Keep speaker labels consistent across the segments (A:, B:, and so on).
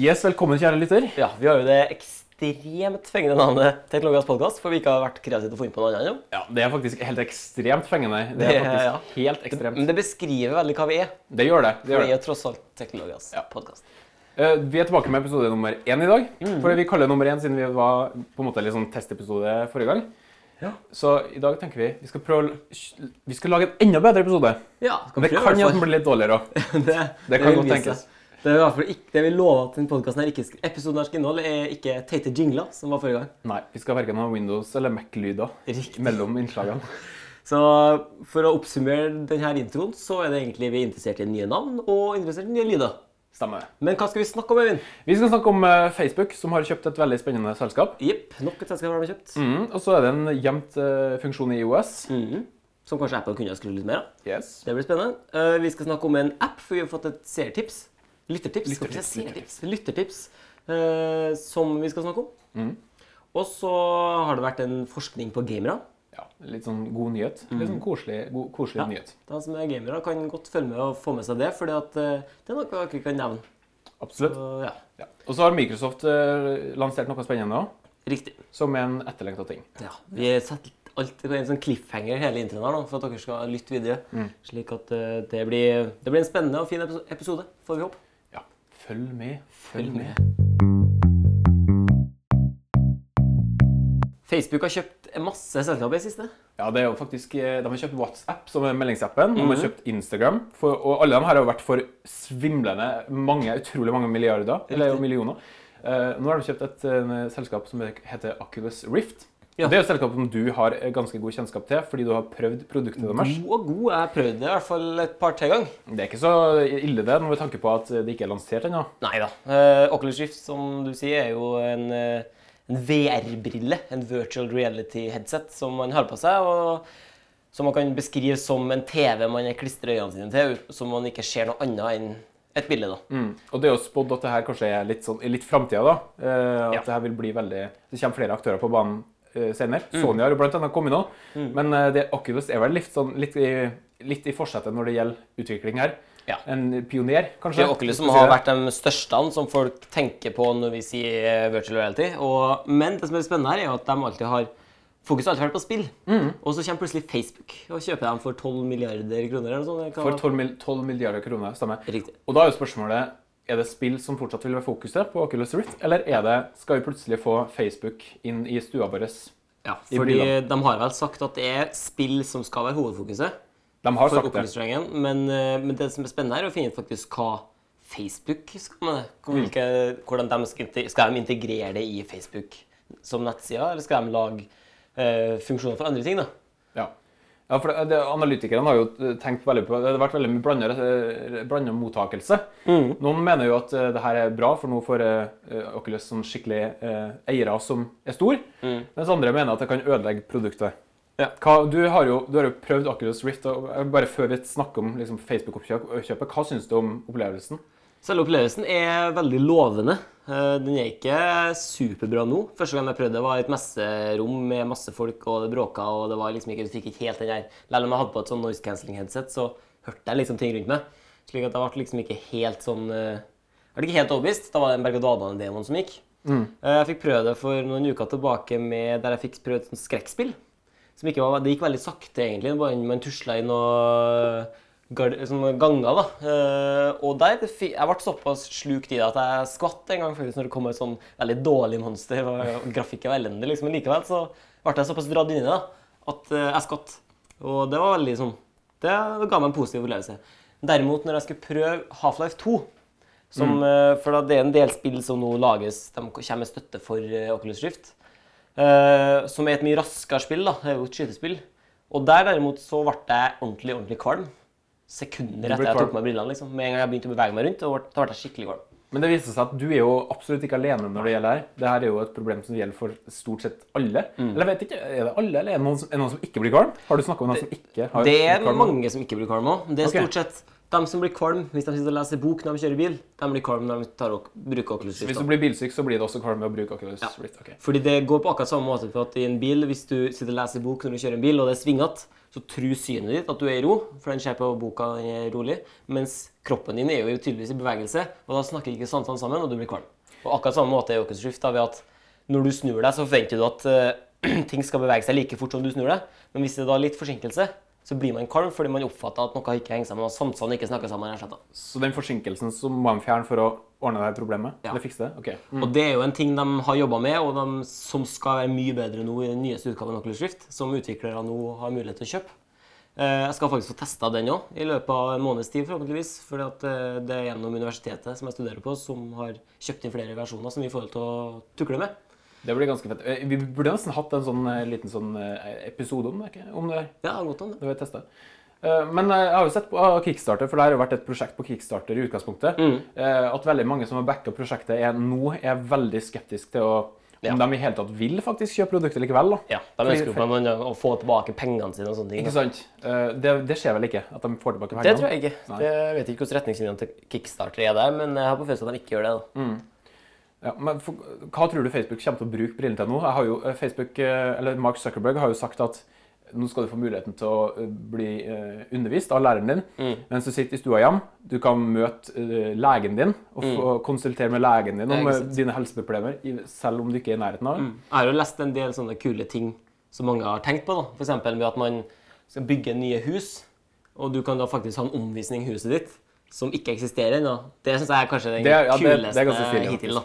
A: Yes, velkommen, kjære lytter.
B: Ja, Vi har jo det ekstremt fengende navnet Teknologias podkast, for vi ikke har vært kreative til å finne på noe annet ennå.
A: Ja, Det er faktisk helt ekstremt fengende. Det er faktisk
B: ja.
A: helt ekstremt.
B: Men det beskriver veldig hva vi er.
A: Det gjør det. det,
B: For
A: gjør
B: vi er tross alt Teknologias
A: Ja.
B: podkast.
A: Eh, Vi er tilbake med episode nummer én i dag.
B: Mm.
A: For Vi kaller det nummer én siden vi var på en måte litt sånn testepisode forrige gang.
B: Ja.
A: Så i dag tenker vi vi skal prøve Vi skal lage en enda bedre episode.
B: Ja, skal
A: Men det
B: prøve,
A: kan jo blir litt dårligere òg.
B: det,
A: Det kan godt tenkes.
B: seg. Det er i hvert fall ikke, det vi lover at denne podcasten her ikke, episoden her skal inneholde, er ikke teite jingler, som var forrige gang.
A: Nei, vi skal verken ha Windows- eller Mac-lyder mellom innslagene.
B: Så for å oppsummere denne introen, så er det egentlig vi er interessert i nye navn og interessert i nye lyder.
A: Stemmer.
B: Men hva skal vi snakke om, Øyvind?
A: Vi skal snakke om eh, Facebook, som har kjøpt et veldig spennende selskap.
B: Jepp, nok et selskap har de kjøpt.
A: Mm, Og så er det en gjemt eh, funksjon i IOS.
B: Mhm. Som kanskje Apple kunne ha skrudd litt mer av.
A: Yes.
B: Det blir spennende. Eh, vi skal snakke om en app, for vi har fått et seertips. Lyttertips.
A: Lyttertips,
B: Lyttertips. Lyttertips. uh, som vi skal snakke om.
A: Mm.
B: Og så har det vært en forskning på gamere.
A: Ja, litt sånn god nyhet. Litt sånn koselig, god, koselig
B: Ja.
A: nyhet.
B: De som er gamere, kan godt følge med og få med seg det, for det er noe dere kan nevne.
A: Absolutt.
B: Så, ja,
A: Ja. Og så har Microsoft uh, lansert noe spennende òg,
B: Riktig.
A: som er en etterlengta ting.
B: Ja, vi satt alltid på en sånn cliffhanger hele introen for at dere skal lytte videre.
A: Mm.
B: Slik at eh, det, blir, det blir en spennende og fin episode, får vi håpe.
A: Følg med.
B: Følg med. Facebook har kjøpt masse selskaper i det siste.
A: Ja, det er jo faktisk, eh, De har kjøpt WhatsApp, som er meldingsappen. De har
B: Mhm.
A: kjøpt Instagram. For, og alle de her har vært for svimlende mange, utrolig mange milliarder. Eller millioner. Eh, nå har de kjøpt et selskap som heter Oculus Rift.
B: Ja.
A: Det er jo selskap som du har eh, ganske god kjennskap til, fordi du har prøvd produktet deres.
B: God og god. Jeg har prøvd det i hvert fall et par-tre ganger.
A: Det er ikke så ille, det, med tanke på at det ikke er lansert ennå.
B: Nei da. Uh, Oculus Rift, som du sier, er jo en, eh, en VR-brille. En virtual reality headset som man har på seg. og Som man kan beskrive som en TV man klistrer øynene sine til, så man ikke ser noe annet enn et bilde. da.
A: Mm. Og det er jo spådd at det her kanskje er litt, sånn, litt framtida, da. Uh, at
B: Ja.
A: det her vil bli veldig Det kommer flere aktører på banen eh, senere.
B: Mm.
A: Sony har jo blant annet kommet nå. Men eh, det, Oculus er vel litt, sånn, litt, i, litt i forsetet når det gjelder utvikling her.
B: Ja.
A: En pioner, kanskje.
B: Det er Oculus som har vært de største som folk tenker på når vi sier eh, virtual reality. Og, men det som er spennende her, er at de alltid har Fokus har alltid vært på spill.
A: Mm.
B: Og så kommer plutselig Facebook og kjøper dem for 12 milliarder kroner. eller noe sånt.
A: For 12, 12 milliarder kroner, stemmer.
B: Riktig.
A: Og da er jo spørsmålet er det spill som fortsatt vil være fokuset på Oculus Rift, eller er det, skal vi plutselig få Facebook inn i stua vår?
B: Ja, fordi de har vel sagt at det er spill som skal være hovedfokuset
A: De har sagt det.
B: Men, eh, men det som er spennende her, er å finne ut faktisk hva Facebook skal med det.
A: Mm.
B: Hvordan de skal, skal de integrere det i Facebook som nettside, eller skal de lage uh, funksjoner for andre ting? da?
A: Ja. for det, det, Analytikerne har jo eh, tenkt veldig på Det har vært veldig mye blanda, mottakelse. Mm. Noen mener jo at uh, det her er bra, for nå får uh, Oculus sånn skikkelig uh, eiere som er store. Mens andre mener at det kan ødelegge produktet.
B: Ja.
A: Hva, du, har jo, du har jo prøvd Oculus Rift. og eh, Bare før vi snakker om liksom, Facebook-oppkjøpet, hva syns du om opplevelsen?
B: Selve opplevelsen er veldig lovende. Eh, Den er ikke superbra nå. Første gang jeg prøvde, det var et messerom med masse folk, og det bråka, og det var liksom ikke, du fikk ikke helt den der Selv om jeg hadde på et sånn noise cancelling headset, så hørte jeg liksom ting rundt meg. Slik at jeg ble liksom ikke helt sånn eh, Jeg ble ikke helt overbevist. Da var det en berg-og-dal-bane-demon som gikk. Mm. Jeg fikk prøve det for noen uker tilbake med, der jeg fikk prøvd et skrekkspill. Som ikke var, det gikk veldig sakte, egentlig. Bare man tusla inn sånne ganger. da. Eh, og der, Jeg ble såpass slukt i det at jeg skvatt en gang faktisk når det kom et sånn veldig dårlig monster. og Grafikken var elendig, liksom. Men likevel så ble jeg såpass dratt inn i det at eh, jeg skvatt. Og det var veldig sånn Det ga meg en positiv opplevelse. Derimot, når jeg skulle prøve Half-Life 2 som, mm. For da det er en del spill som nå lages, de kommer med støtte for eh, Oculus Rift. eh, som er et mye raskere spill. da, Det er jo et skytespill. Og der derimot så ble jeg ordentlig ordentlig kvalm. Sekunder etter jeg tok meg brillene. liksom. Med en gang jeg begynte å bevege meg rundt, og da ble jeg skikkelig kvalm.
A: Men det viser seg at du er jo absolutt ikke alene når det gjelder her. Det her er jo et problem som gjelder for stort sett alle.
B: Mm.
A: Eller jeg vet ikke, Er det alle, eller er det noen som, er noen som ikke blir kvalm? Har du snakka om noen som ikke har
B: Det er mange som ikke blir kvalm òg. Det er
A: okay.
B: stort sett De som blir kvalm hvis de sitter og leser bok når de kjører bil, de blir kvalm når de tar og bruker Oculus
A: Hvis du blir bilsyk, så blir det også kvalm med å bruke Oculus Ja. Okay.
B: Fordi det går på akkurat samme måte på at i en bil, hvis du sitter og leser bok når du kjører en bil, og det er svingete, så tror synet ditt at du er i ro, for den ser på boka den er rolig, mens kroppen din er jo tydeligvis i bevegelse, og da snakker ikke sansene sammen, og du blir kvalm. Og akkurat samme måte er da, ved at når du snur deg, så forventer du at uh, ting skal bevege seg like fort som du snur deg, men hvis det er da er litt forsinkelse, så blir man kvalm fordi man oppfatter at noe ikke henger sammen, og sansene ikke snakker sammen. rett og.
A: Så den forsinkelsen så må de fjerne for å ordne det problemet?
B: Ja.
A: Eller fikse det? Ok. Mm.
B: Og det er jo en ting de har jobba med, og de, som skal være mye bedre nå i den nyeste utgaven av Oculus Rift, som utviklere nå har mulighet til å kjøpe. Eh, Jeg skal faktisk få testa den òg, i løpet av en måneds tid forhåpentligvis. For det er gjennom universitetet som jeg studerer på, som har kjøpt inn flere versjoner som vi får til å tukle med.
A: Det blir ganske fett. Eh, Vi burde nesten hatt en sånn eh, liten sånn eh, episode om det, ikke? om det her.
B: Ja, godt om det.
A: Det teste. Eh, Men jeg har jo sett på ah, Kickstarter, for det har jo vært et prosjekt på Kickstarter i utgangspunktet.
B: Mm.
A: At veldig mange som har backa prosjektet, er, nå er veldig skeptiske til å
B: Ja.
A: om de i hele tatt vil faktisk kjøpe produktet likevel. da.
B: Ja, De ønsker jo en å få tilbake pengene sine og sånne ting.
A: Ikke sant? Det, det skjer vel ikke, at de får tilbake pengene?
B: Det tror jeg ikke.
A: Nei.
B: Jeg vet ikke hvordan retningslinjene til Kickstarter er der, men jeg har på følelsen at de ikke gjør det. da.
A: Ja, men for, hva tror du Facebook kommer til å bruke brillene til nå? Jeg har jo, eh, Facebook, eh, eller Mark Zuckerberg har jo sagt at nå skal du få muligheten til å eh, bli undervist av læreren din mens du sitter i stua hjemme. Du kan møte legen din og få konsultere med legen din om dine helseproblemer, selv om du ikke er i nærheten av det.
B: Jeg har jo lest en del sånne kule ting som mange har tenkt på. F.eks. med at man skal bygge nye hus, og du kan da faktisk ha en omvisning i huset ditt som ikke eksisterer ennå. Det syns jeg er kanskje den
A: Det er- ja, det- det
B: kuleste
A: er
B: hittil. da.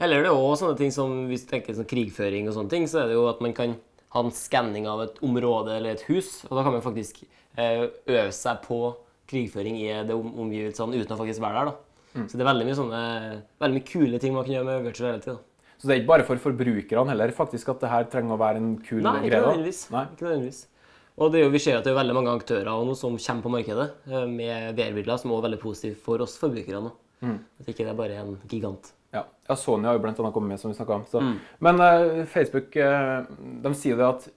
B: Eller det er også sånne ting som hvis du tenker sånn krigføring og sånne ting, så er det jo at man kan ha en skanning av et område eller et hus, og da kan man faktisk eh, øve seg på krigføring i det om omgivelsene uten å faktisk være der. da. Så det er veldig mye sånne veldig mye kule ting man kan gjøre med virtual reality. da.
A: Så det er ikke bare for forbrukerne heller, faktisk, at det her trenger å være en kul
B: Nei,
A: greie. da.
B: nødvendigvis.
A: Nei.
B: Ikke nødvendigvis. Og det er jo, vi ser at det er veldig mange aktører noe som kommer på markedet eh, med VR-briller, som også er veldig positivt for oss forbrukere nå.
A: Mm.
B: At ikke det er bare en gigant.
A: Ja. ja, Sony har jo blant annet kommet med, som vi snakket om. Så.
B: Mm.
A: Men uh, Facebook uh, de sier det at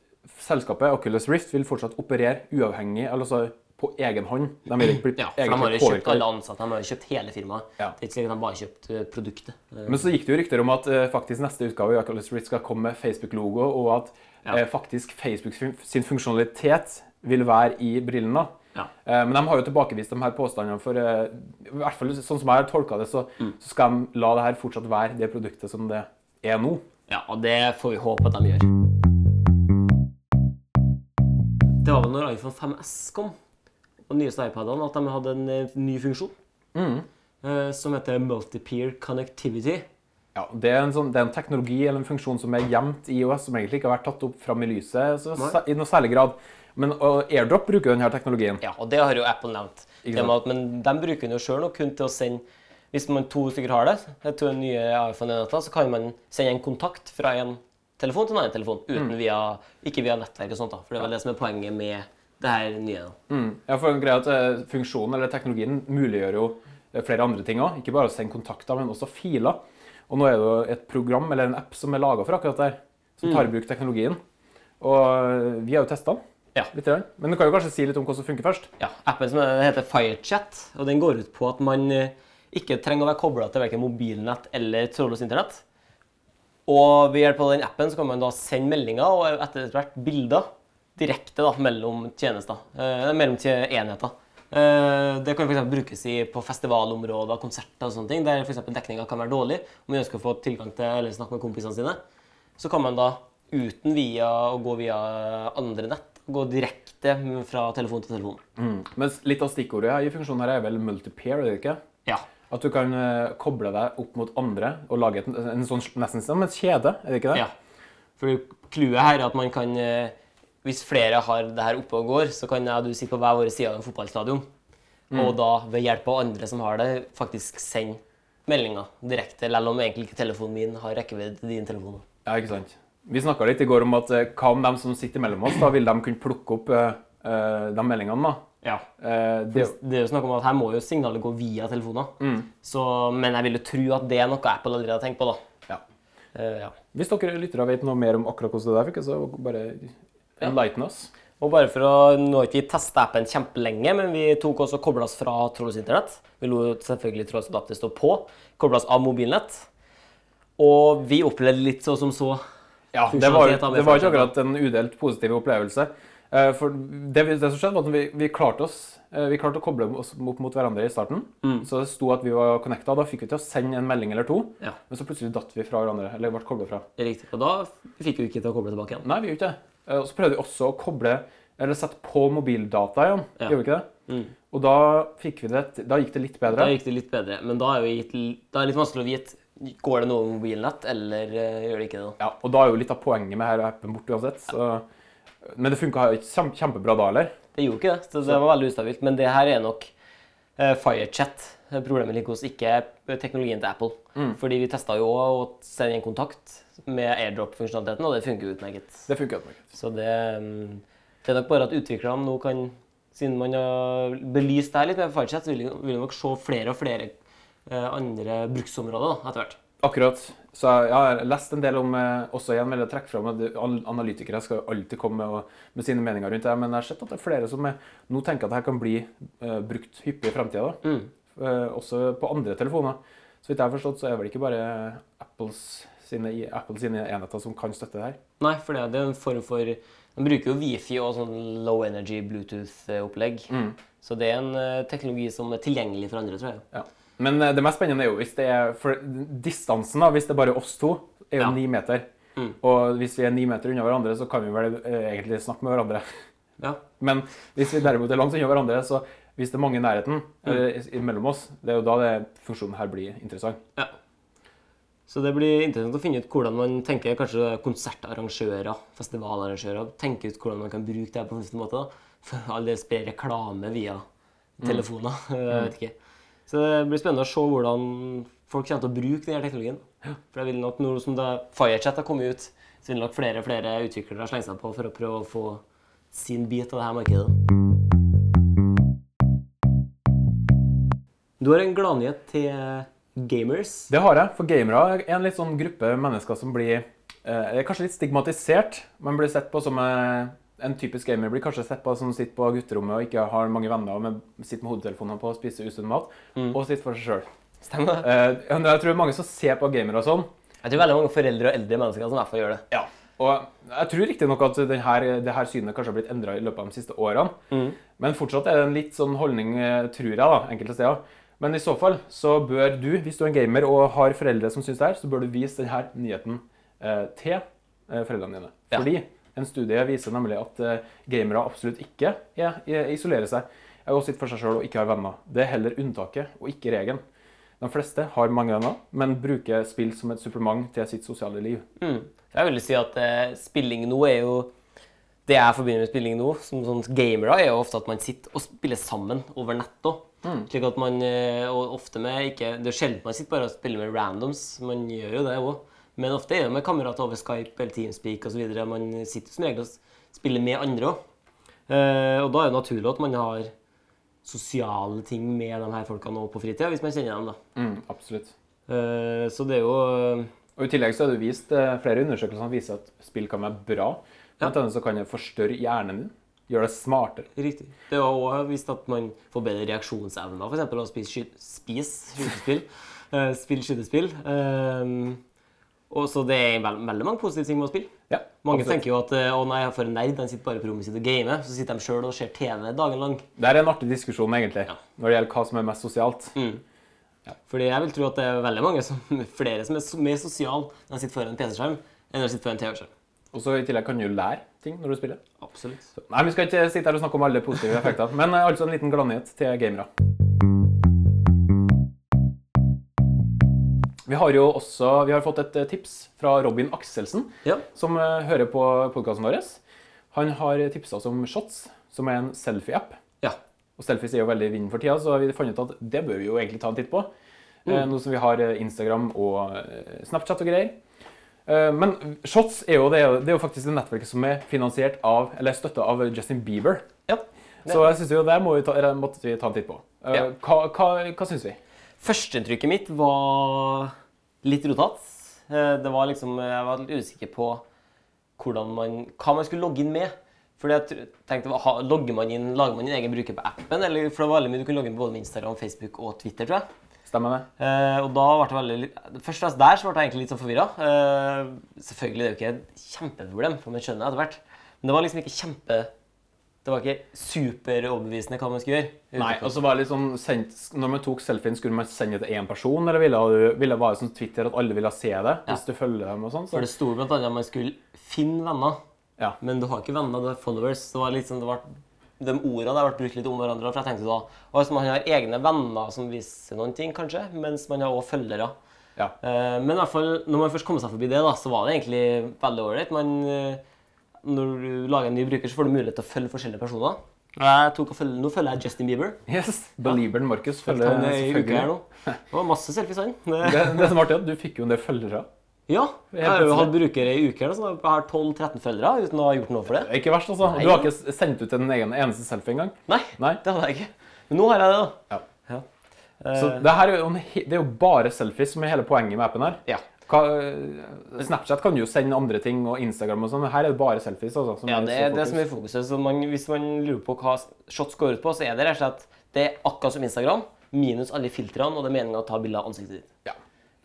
A: selskapet Oculus Rift vil fortsatt operere uavhengig, eller altså på egen hånd. De vil ikke bli
B: Ja, for de har jo kjøpt alle ansatte, de har jo kjøpt hele firmaet.
A: Ja.
B: Det er ikke slik at de bare kjøpt produktet.
A: Men så gikk det jo rykter om at uh, faktisk neste utgave i Oculus Rift skal komme med Facebook-logo, og at
B: Ja.
A: eh, faktisk Facebook sin, funksjonalitet vil være i brillene.
B: Ja.
A: Eh, men de har jo tilbakevist de her påstandene, for eh, i hvert fall sånn som jeg har tolka det, så,
B: Mm.
A: så skal de la det her fortsatt være det produktet som det er nå.
B: Ja, og det får vi håpe at de gjør. Det var vel når iPhone 5S kom, og nyeste iPadene, at de hadde en ny funksjon mm. som heter Multipeer Connectivity.
A: Ja, det er, en sånn, det er en teknologi eller en funksjon som er gjemt i IOS, som egentlig ikke har vært tatt opp fram i lyset så, i noe særlig grad. Men og AirDrop bruker denne teknologien.
B: Ja, og det har jo Apple nevnt. Det med at, men de bruker den jo sjøl kun til å sende Hvis man to stykker har det, to til den nye iPhone-enheter, så kan man sende en kontakt fra en telefon til en annen telefon, uten via, ikke via nettverk og sånt. da, For det er vel det som er poenget med det her nye.
A: Mm. Ja, for en greie at eh, Funksjonen eller teknologien muliggjør jo eh, flere andre ting òg. Ikke bare å sende kontakter, men også filer. Og nå er det jo et program eller en app som er laga for akkurat det her, som tar i bruk teknologien. Og eh, vi har jo testa den.
B: Ja.
A: Litt, rann. men du kan jo kanskje si litt om hva som funker først?
B: Ja, Appen som heter Firechat, og den går ut på at man eh, ikke trenger å være kobla til verken mobilnett eller trådløst internett. Og ved hjelp av den appen så kan man da sende meldinger og etter hvert bilder direkte da, mellom tjenester, eh, mellom enheter. Eh, det kan for brukes i, på festivalområder, konserter og sånne ting, der for dekninga kan være dårlig, og man ønsker å få tilgang til eller snakke med kompisene sine. Så kan man da, uten via å gå via andre nett, gå direkte fra telefon til telefon.
A: Mm. Men litt av stikkordet i funksjonen her er vel multipair, er det ikke?
B: Ja.
A: At du kan eh, koble deg opp mot andre og lage et, en sånn, nesten som et kjede, er det ikke det?
B: Ja. For clouet her er at man kan eh, Hvis flere har det her oppe og går, så kan jeg og du sitte på hver vår side av en fotballstadion. Og da, ved hjelp av andre som har det, faktisk sende meldinger direkte, selv om egentlig ikke telefonen min har rekkevidde til din telefon.
A: Ja, ikke sant. Vi snakka litt i går om at eh, hva om de som sitter mellom oss, da vil de kunne plukke opp eh, eh, de meldingene, da?
B: Ja.
A: Eh, det,
B: Det er jo snakk om at her må jo signalet gå via telefoner. Så, men jeg vil jo tro at det er noe Apple allerede har tenkt på, da.
A: ja.
B: Eh, ja.
A: Hvis dere lyttere vet noe mer om akkurat hvordan det der funker, så bare enlighten us.
B: Og bare for å, Nå har ikke vi testa appen kjempelenge, men vi tok også og kobla oss fra Trolls internett. Vi lot selvfølgelig Trolls adapter stå på. Kobla oss av mobilnett. Og vi opplevde litt så som så.
A: Ja, det var, det var ikke akkurat en udelt positiv opplevelse. Eh, For det, det som skjedde, var at vi, vi klarte oss eh, Vi klarte å koble oss opp mot hverandre i starten. Så det sto at vi var connecta. Da fikk vi til å sende en melding eller to.
B: Ja.
A: Men så plutselig datt vi fra hverandre. Eller ble koblet fra.
B: Riktig. Og da fikk vi ikke til å koble tilbake igjen.
A: Nei, vi gjorde ikke det. Eh, Og så prøvde vi også å koble Eller sette på mobildata igjen.
B: Ja.
A: Gjorde vi ikke det?
B: Mm.
A: Og da fikk vi det Da gikk det litt bedre.
B: Da gikk det litt bedre. Men da er, jo gitt, da er det litt vanskelig å vite Går det noe over mobilnett, eller eh, gjør det ikke det?
A: Ja, og da er jo litt av poenget med her appen borte uansett. Så. Men det funka kjempebra da heller.
B: Det gjorde ikke det. Så det var veldig ustabilt. Men det her er nok uh, FireChat. Problemet ligger hos ikke teknologien til Apple. Fordi vi testa jo å sende inn kontakt med airdrop-funksjonaliteten, og det funker utmerket.
A: Det funker utmerket.
B: Så det, mm, det er nok bare at utviklerne nå kan Siden man har belyst det her litt med FireChat, så vil vil vi nok se flere og flere eh, andre bruksområder da, etter hvert.
A: Akkurat. Så jeg har lest en del om eh, også igjen vil jeg trekke fram at Analytikere skal alltid komme med, med sine meninger rundt det, men jeg har sett at det er flere som er, nå tenker at dette kan bli uh, brukt hyppig i framtida.
B: Mm.
A: Også på andre telefoner. Så vidt jeg har forstått, så er det vel ikke bare Apples sine, Apple sine enheter som kan støtte det her.
B: Nei, for det, er en form for De bruker jo Wifi og sånn low energy Bluetooth-opplegg. Så det er en eh, teknologi som er tilgjengelig for andre, tror jeg.
A: Ja. Men eh, det mest spennende er jo hvis det er For distansen, da, hvis det er bare oss to, er jo
B: Ja.
A: ni meter.
B: Mm.
A: Og hvis vi er ni meter unna hverandre, så kan vi vel eh, egentlig snakke med hverandre.
B: Ja.
A: Men hvis vi derimot er langt unna hverandre, så hvis det er mange i nærheten mm. i- mellom oss, det er jo da det, funksjonen her blir interessant.
B: Ja. Så det blir interessant å finne ut hvordan man tenker kanskje konsertarrangører, festivalarrangører, tenker ut hvordan man kan bruke det på en fornuftig måte. da. For all del spre reklame via telefoner. Jeg vet ikke. Så det blir spennende å se hvordan folk kommer til å bruke denne teknologien. For jeg vil nok, nå som Firechat har kommet ut, så vil nok flere og flere utviklere slenge seg på for å prøve å få sin bit av det her markedet. Du har en gladnyhet til gamers.
A: Det har jeg, for gamere er en litt sånn gruppe mennesker som blir eh, kanskje litt stigmatisert. Man blir sett på som eh, en typisk gamer blir kanskje sett på som sitter på gutterommet og ikke har mange venner, men sitter med hodetelefonen på og spiser usunn mat, og sitter for seg sjøl.
B: Stemmer det?
A: Eh, jeg tror mange som ser på gamere og sånn,
B: Jeg tror veldig mange foreldre og eldre mennesker som i hvert fall gjør det.
A: Ja. Og jeg tror riktignok at denne, det her synet kanskje har blitt endra i løpet av de siste årene. Men fortsatt er det en litt sånn holdning, eh, tror jeg, da, enkelte steder. Men i så fall så bør du, hvis du er en gamer og har foreldre som syns det her, så bør du vise denne nyheten eh, til eh, foreldrene dine.
B: Ja.
A: Fordi en studie viser nemlig at eh, gamere absolutt ikke er, er, isolerer seg. Er også sitter for seg sjøl og ikke har venner. Det er heller unntaket og ikke regelen. De fleste har mange venner, men bruker spill som et supplement til sitt sosiale liv.
B: Mm. Jeg vil si at eh, spilling nå er jo Det jeg forbinder med spilling nå, som sånn gamere, er jo ofte at man sitter og spiller sammen over nett òg. Slik at man eh, Og ofte med ikke Det er sjelden man sitter bare og spiller med randoms. Man gjør jo det òg. Men ofte er det med kamerater over Skype eller Teamspeak osv. Man sitter som regel og spiller med andre òg. og da er det naturlig at man har sosiale ting med de her folkene også på fritida, hvis man kjenner dem. da.
A: Mm, absolutt.
B: Eh, så det er jo eh,
A: Og I tillegg så er det vist, eh, flere undersøkelser som viser at spill kan være bra. Blant annet så kan det forstørre hjernen din. Gjøre det smartere.
B: Riktig. Det er også vist at man får bedre reaksjonsevner, f.eks. av å spise, sky spis, skytespill. Uh, spille skytespill. Uh, og så det er veld veldig mange positive ting med å spille.
A: Ja,
B: Mange
A: absolutt.
B: tenker jo at eh, å nei, for en nerd, han sitter bare på rommet sitt og gamer. Så sitter de sjøl og ser TV dagen lang.
A: Det er en artig diskusjon, egentlig, når det gjelder hva som er mest sosialt.
B: Mm. Fordi jeg vil tro at det er veldig mange som, flere som er mer sosiale når de sitter foran en PC-skjerm, enn når de sitter foran en TV-skjerm.
A: Og så I tillegg kan du lære ting når du spiller.
B: Absolutt.
A: Så, nei, Vi skal ikke sitte her og snakke om alle positive effekter, men eh, altså en liten gladnyhet til gamere. Vi har jo også vi har fått et eh, tips fra Robin Akselsen,
B: Ja.
A: som eh, hører på podkasten vår. Han har tipsa oss om Shots, som er en selfie-app.
B: ja.
A: Og selfies er jo veldig vinden for tida, så vi fant ut at det bør vi jo egentlig ta en titt på. Eh, Nå som vi har Instagram og Snapchat og greier. Eh, Men Shots er jo, det, det er jo faktisk det nettverket som er finansiert av, eller støtta av Justin Bieber.
B: ja.
A: Så jeg synes jo det må vi ta, måtte vi ta en titt på. Eh,
B: Ja.
A: Hva, hva, hva syns vi?
B: Førsteinntrykket mitt var litt rotete. Eh, Det var liksom, jeg var litt usikker på man, hva man skulle logge inn med. Fordi jeg tenkte, ha- logger man inn, Lager man inn egen bruker på appen? Eller, for det var veldig mye du kunne logge inn både med Instagram, Facebook og Twitter. tror jeg.
A: Stemmer det?
B: Eh, og da ble det veldig Først og fremst der så ble jeg egentlig litt sånn forvirra. Eh, selvfølgelig det er jo ikke et kjempeproblem, for man skjønner etter hvert. Men det var liksom ikke kjempe Det var ikke superoverbevisende hva man skulle gjøre.
A: Nei, og så var det litt sånn sendt, Når man tok selfien, skulle man sende det til én person, eller ville du ville det være sånn Twitter at alle ville se det hvis du følger dem og sånn?
B: For det sto blant annet at man skulle finne venner.
A: Ja.
B: Men du har ikke venner, du har followers. Det var litt sånn, det var, De ordene der vært brukt litt om hverandre. For jeg tenkte da, Hvis man har egne venner som viser noen ting, kanskje, mens man har også følgere.
A: Ja.
B: Eh, Men i hvert fall, når man først kom seg forbi det, da, så var det egentlig veldig ålreit. Eh, Når du lager en ny bruker, så får du mulighet til å følge forskjellige personer. Følge, nå følger jeg Justin Bieber.
A: Yes, Belieberen Markus følger selvfølgelig.
B: Det var masse selfies, han. Det-
A: Det, det som er artig, at du fikk jo en del følgere.
B: Ja. Jeg har jo hatt brukere i uker, så jeg har 12-13 følgere uten å ha gjort noe for det.
A: Det er Ikke verst, altså.
B: Nei.
A: Du har ikke sendt ut en egen eneste selfie engang.
B: Nei,
A: Nei.
B: det hadde jeg ikke. Men nå har jeg det, da.
A: Ja.
B: Ja.
A: Så
B: Eh,
A: det er jo, det er jo bare selfies som er hele poenget med appen her.
B: ja.
A: Snapchat kan jo sende andre ting, og Instagram og sånn. Her er det bare selfies. altså. som
B: ja, det er det som er fokuset. Så man, hvis man lurer på hva shots går ut på, så er det rett og slett det er akkurat som Instagram, minus alle filtrene, og det er meninga å ta bilde av ansiktet ditt.
A: Ja.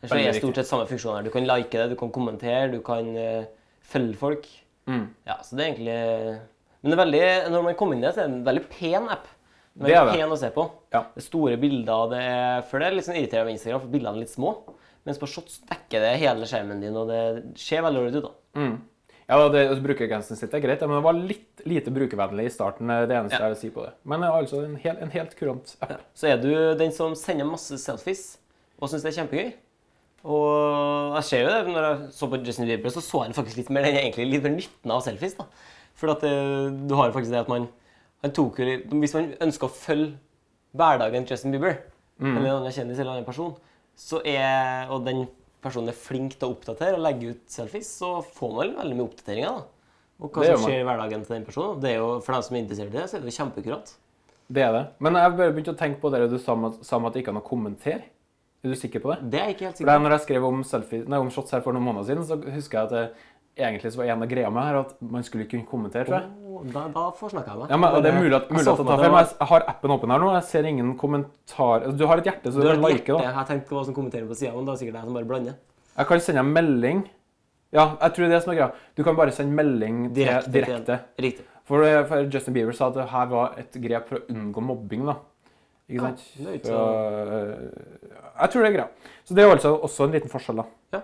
B: Det er stort sett samme funksjoner. Du kan like det, du kan kommentere, du kan uh, følge folk.
A: Mm.
B: Ja, så det er egentlig Men det er veldig, når man kommer inn i det, så er det en veldig pen app.
A: Det er det.
B: pen å se på.
A: Ja.
B: Det er store bilder. Det er, for det er litt sånn irriterende med Instagram, for bildene er litt små. Mens på Shots dekker det hele skjermen din, og det ser veldig ålreit ut. da.
A: Mm. Ja, det, altså, Brukergrensen sitt er greit, men det var litt lite brukervennlig i starten. det er eneste
B: Ja.
A: jeg vil si på det. Men er altså en, hel, en helt kurant app.
B: Så er du den som sender masse selfies og syns det er kjempegøy. Og jeg ser jo det når jeg så på Justin Bieber, så så jeg faktisk litt mer den egentlig litt mer nytten av selfies. da. For at eh, du har faktisk det at man han tok jo Hvis man ønsker å følge hverdagen til Justin Bieber, eller en annen kjendis eller en annen person, så er, og den personen er flink til å oppdatere og legge ut selfies, så får man veldig mye oppdateringer. da. Og hva som skjer i hverdagen til den personen. Det er jo, For dem som er interessert i det, så er det jo kjempekurant.
A: Det er det. Men jeg bare begynte å tenke på det du sa om at, sa om at det ikke noe å kommentere. Er du sikker på det?
B: Det er jeg ikke helt sikker på.
A: når jeg skrev om, selfie, nei, om shots her for noen måneder siden, så husker jeg at det, egentlig så var en av greia med her at man skulle ikke kunne kommentere, tror jeg.
B: Da, da forsnakka jeg meg.
A: Ja, men Det er mulig at,
B: jeg
A: mulig at det tar feil, men jeg har appen åpen her nå. Jeg ser ingen kommentar altså, Du har et hjerte, så du,
B: Du har
A: kan like. da.
B: Jeg tenkte hva som kommenterer på sida, men det er sikkert jeg som bare blander.
A: Jeg kan sende en melding. Ja, jeg tror det er det som er greia. Du kan bare sende melding til,
B: Direkte.
A: direkte.
B: Riktig.
A: For, eh, for Justin Bieber sa at det her var et grep for å unngå mobbing. da. Ikke sant?
B: Ja, ikke
A: Så, Så, jeg tror det er greia. Så det er altså også en liten forskjell, da.
B: Ja,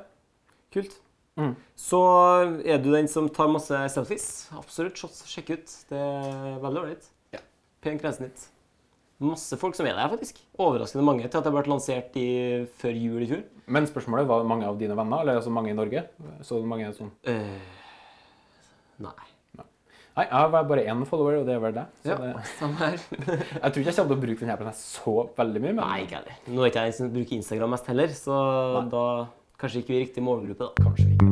B: Kult.
A: Mm.
B: Så er du den som tar masse selfies. Absolutt. Shots, sjekk ut. Det er veldig ålreit.
A: Ja.
B: Pen grensesnitt. Masse folk som er der, faktisk. Overraskende mange til at det ble lansert i, før jul i fjor.
A: Men spørsmålet var mange av dine venner, eller altså mange i Norge? Så mange som
B: Eh, nei.
A: Nei, jeg har bare én follower, og det er vel det. Så
B: Ja,
A: det
B: samme her.
A: jeg tror ikke jeg kommer til å bruke denne appen så veldig mye. Men
B: Nei, ikke heller. Nå er ikke jeg den som bruker Instagram mest heller, så da kanskje ikke vi er riktig målgruppe, da.
A: kanskje ikke.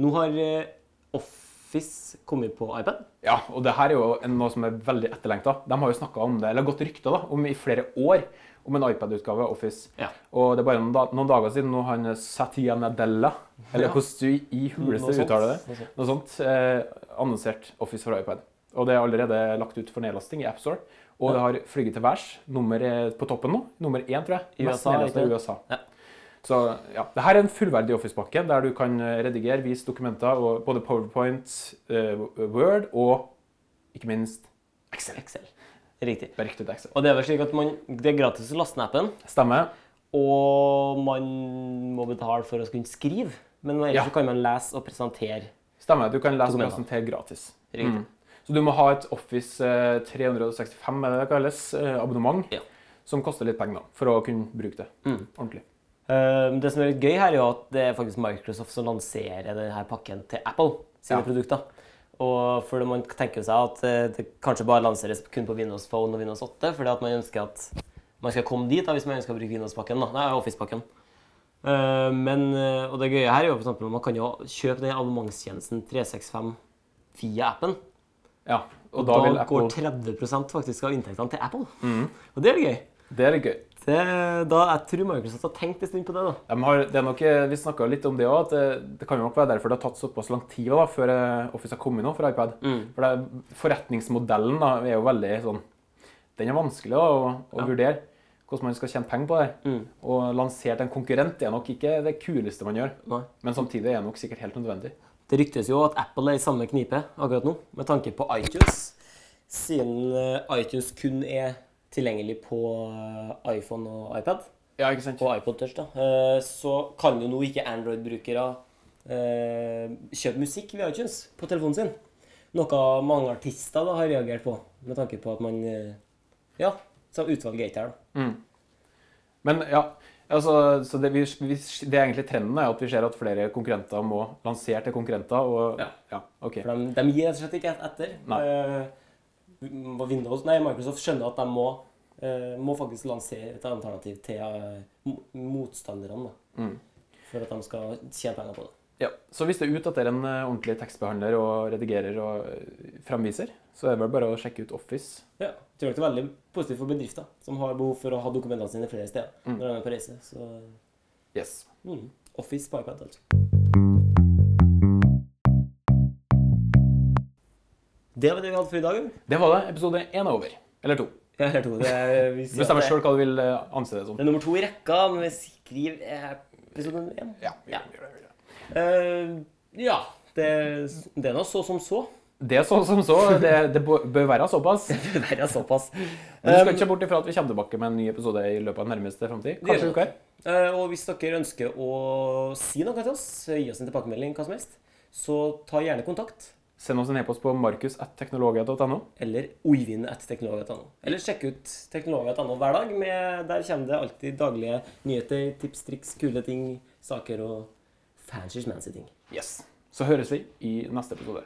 B: Nå har eh, Office kommet på iPad.
A: Ja, og det her er jo noe som er veldig etterlengta. De har jo snakka om det, eller gått rykter da, om i flere år om en iPad-utgave av Office.
B: Ja.
A: Og det er bare noen, da, noen dager siden nå han Satya Nadella, eller
B: Ja.
A: hvordan du i huleste uttaler det,
B: Noe sånt.
A: noe sånt, eh, annonsert Office for iPad. Og det er allerede lagt ut for nedlasting i AppStore. Og det har flyget til værs. Nummer er på toppen nå. Nummer én, tror jeg.
B: USA,
A: i USA.
B: Ja.
A: Så ja, det her er en fullverdig Office-pakke der du kan eh, redigere, vise dokumenter, og både PowerPoint, eh, Word og ikke minst Excel.
B: Excel. Riktig. Og det er vel slik at man, det er gratis å laste ned appen,
A: Stemmer.
B: og man må betale for å kunne skrive. Men ellers
A: Ja.
B: så kan man lese og presentere.
A: Stemmer. Du kan lese og presentere gratis.
B: Riktig.
A: Mm. Så du må ha et Office eh, 365 er det det kalles, eh, abonnement,
B: Ja.
A: som koster litt penger for å kunne bruke det
B: Mm.
A: ordentlig.
B: Eh, det som er litt gøy her, er jo at det er faktisk Microsoft som lanserer denne pakken til Apple sine
A: Ja.
B: produkter. Og for man tenker seg at eh, det kanskje bare lanseres kun på Windows Phone og Windows 8, fordi at man ønsker at man skal komme dit da, hvis man ønsker å bruke Windows-pakken. da. Office-pakken. Eh, men, eh, og det gøye her er jo for eksempel, man kan jo kjøpe den abonnementstjenesten 365 via appen.
A: Ja, og
B: Og
A: da,
B: da,
A: Apple
B: går 30% faktisk av inntektene til Apple.
A: Mm.
B: Og det er litt gøy.
A: Det er litt gøy.
B: Det, da, jeg tror Microsoft har tenkt en stund på det. da.
A: De har, det nok, eh, vi snakka litt om det òg, at det, det kan jo nok være derfor det har tatt såpass lang tid da, før eh, Office har kommet nå for iPad. For det, Forretningsmodellen da, er jo veldig sånn Den er vanskelig da, å, å vurdere. Hvordan man skal tjene penger på det. Og lansert en konkurrent er nok ikke det kuleste man gjør.
B: Nei.
A: Men samtidig er det nok sikkert helt nødvendig.
B: Det ryktes jo at Apple er i samme knipe akkurat nå, med tanke på iTunes. Siden eh, iTunes kun er tilgjengelig på eh, iPhone og iPad,
A: Ja, ikke sant?
B: og iPod Touch, da, eh, så kan jo nå ikke Android-brukere eh, kjøpe musikk via iTunes på telefonen sin. Noe mange artister da har reagert på, med tanke på at man Ja, så utvalget er ikke her, da.
A: Men ja, altså, så det, vi, vi, det er egentlig trenden er at vi ser at flere konkurrenter må lansere til konkurrenter. Og,
B: Ja.
A: ja, ok.
B: For de, de gir rett og slett ikke etter.
A: Nei.
B: Windows, nei, Microsoft skjønner at de må, eh, må faktisk lansere et alternativ til eh, motstanderne.
A: Mm.
B: For at de skal tjene penger på det.
A: Ja, så hvis det utdaterer en eh, ordentlig tekstbehandler og redigerer og eh, fremviser, så er det vel bare å sjekke ut Office.
B: Ja, jeg tror det er veldig positivt for bedrifter som har behov for å ha dokumentene sine flere steder når de er på reise. Så
A: Yes.
B: mm, Office på iPad, altså. Det var det vi hadde for i dag.
A: Det var det. Episode én er over. Eller to.
B: Ja, eller to. Det er, vi
A: Bestemmer sjøl hva du vil eh, anse det som.
B: Det er nummer to i rekka, men vi skriver eh, episode én.
A: Ja.
B: Ja. Uh, ja. Det, det er nå så som så.
A: Det er så som så. Det, det bør være såpass.
B: Det bør være såpass.
A: Men du skal ikke se bort ifra at vi kommer tilbake med en ny episode i løpet av nærmeste framtid. Kanskje uka her.
B: Og hvis dere ønsker å si noe til oss, gi oss en tilbakemelding, hva som helst, så ta gjerne kontakt.
A: Send oss en e-post på markus.teknologia.no.
B: Eller oivin.teknologi.no. Eller sjekk ut teknologi.no hver dag. Med, der kommer det alltid daglige nyheter, tips, triks, kule ting, saker og fancy, smancy ting.
A: Yes. Så høres vi i neste episode.